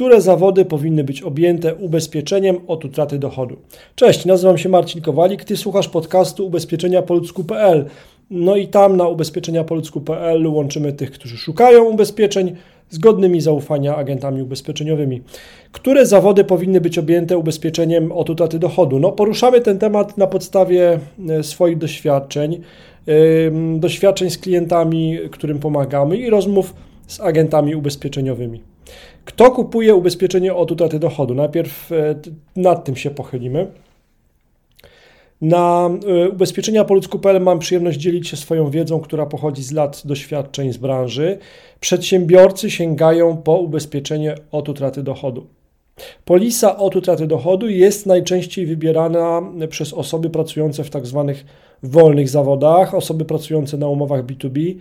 które zawody powinny być objęte ubezpieczeniem od utraty dochodu. Cześć, nazywam się Marcin Kowalik, ty słuchasz podcastu ubezpieczenia po ludzku.pl. No i tam na ubezpieczenia po ludzku.pl łączymy tych, którzy szukają ubezpieczeń z godnymi zaufania agentami ubezpieczeniowymi. Które zawody powinny być objęte ubezpieczeniem od utraty dochodu? No, poruszamy ten temat na podstawie e, swoich doświadczeń, doświadczeń z klientami, którym pomagamy i rozmów z agentami ubezpieczeniowymi. Kto kupuje ubezpieczenie od utraty dochodu? Najpierw e, nad tym się pochylimy. Na e, ubezpieczenia po ludzku.pl mam przyjemność dzielić się swoją wiedzą, która pochodzi z lat doświadczeń z branży. Przedsiębiorcy sięgają po ubezpieczenie od utraty dochodu. Polisa od utraty dochodu jest najczęściej wybierana przez osoby pracujące w tzw. Tak wolnych zawodach, osoby pracujące na umowach B2B,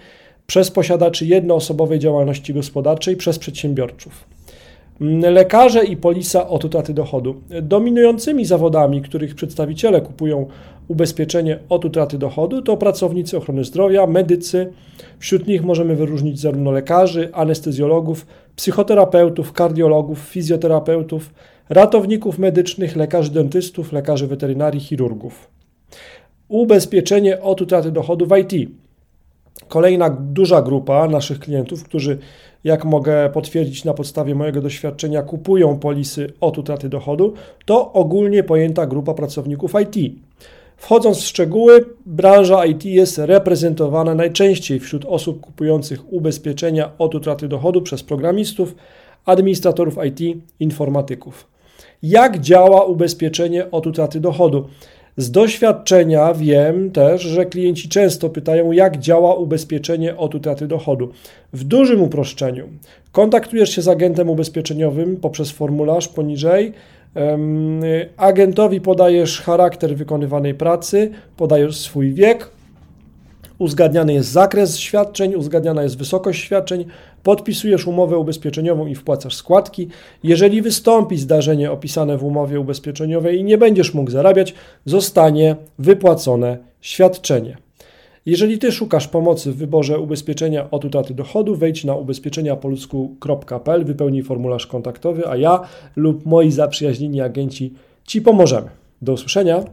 przez posiadaczy jednoosobowej działalności gospodarczej, przez przedsiębiorców. Lekarze i polisa od utraty dochodu. Dominującymi zawodami, których przedstawiciele kupują ubezpieczenie od utraty dochodu, to pracownicy ochrony zdrowia, medycy. Wśród nich możemy wyróżnić zarówno lekarzy, anestezjologów, psychoterapeutów, kardiologów, fizjoterapeutów, ratowników medycznych, lekarzy dentystów, lekarzy weterynarii, chirurgów. Ubezpieczenie od utraty dochodu w IT. Kolejna duża grupa naszych klientów, którzy, jak mogę potwierdzić na podstawie mojego doświadczenia, kupują polisy od utraty dochodu, to ogólnie pojęta grupa pracowników IT. Wchodząc w szczegóły, branża IT jest reprezentowana najczęściej wśród osób kupujących ubezpieczenia od utraty dochodu przez programistów, administratorów IT, informatyków. Jak działa ubezpieczenie od utraty dochodu? Z doświadczenia wiem też, że klienci często pytają, jak działa ubezpieczenie od utraty dochodu. W dużym uproszczeniu kontaktujesz się z agentem ubezpieczeniowym poprzez formularz poniżej. Agentowi podajesz charakter wykonywanej pracy, podajesz swój wiek, uzgadniany jest zakres świadczeń, uzgadniana jest wysokość świadczeń, podpisujesz umowę ubezpieczeniową i wpłacasz składki. Jeżeli wystąpi zdarzenie opisane w umowie ubezpieczeniowej i nie będziesz mógł zarabiać, zostanie wypłacone świadczenie. Jeżeli Ty szukasz pomocy w wyborze ubezpieczenia od utraty dochodu, wejdź na ubezpieczeniapoludzku.pl, wypełnij formularz kontaktowy, a ja lub moi zaprzyjaźnieni agenci Ci pomożemy. Do usłyszenia.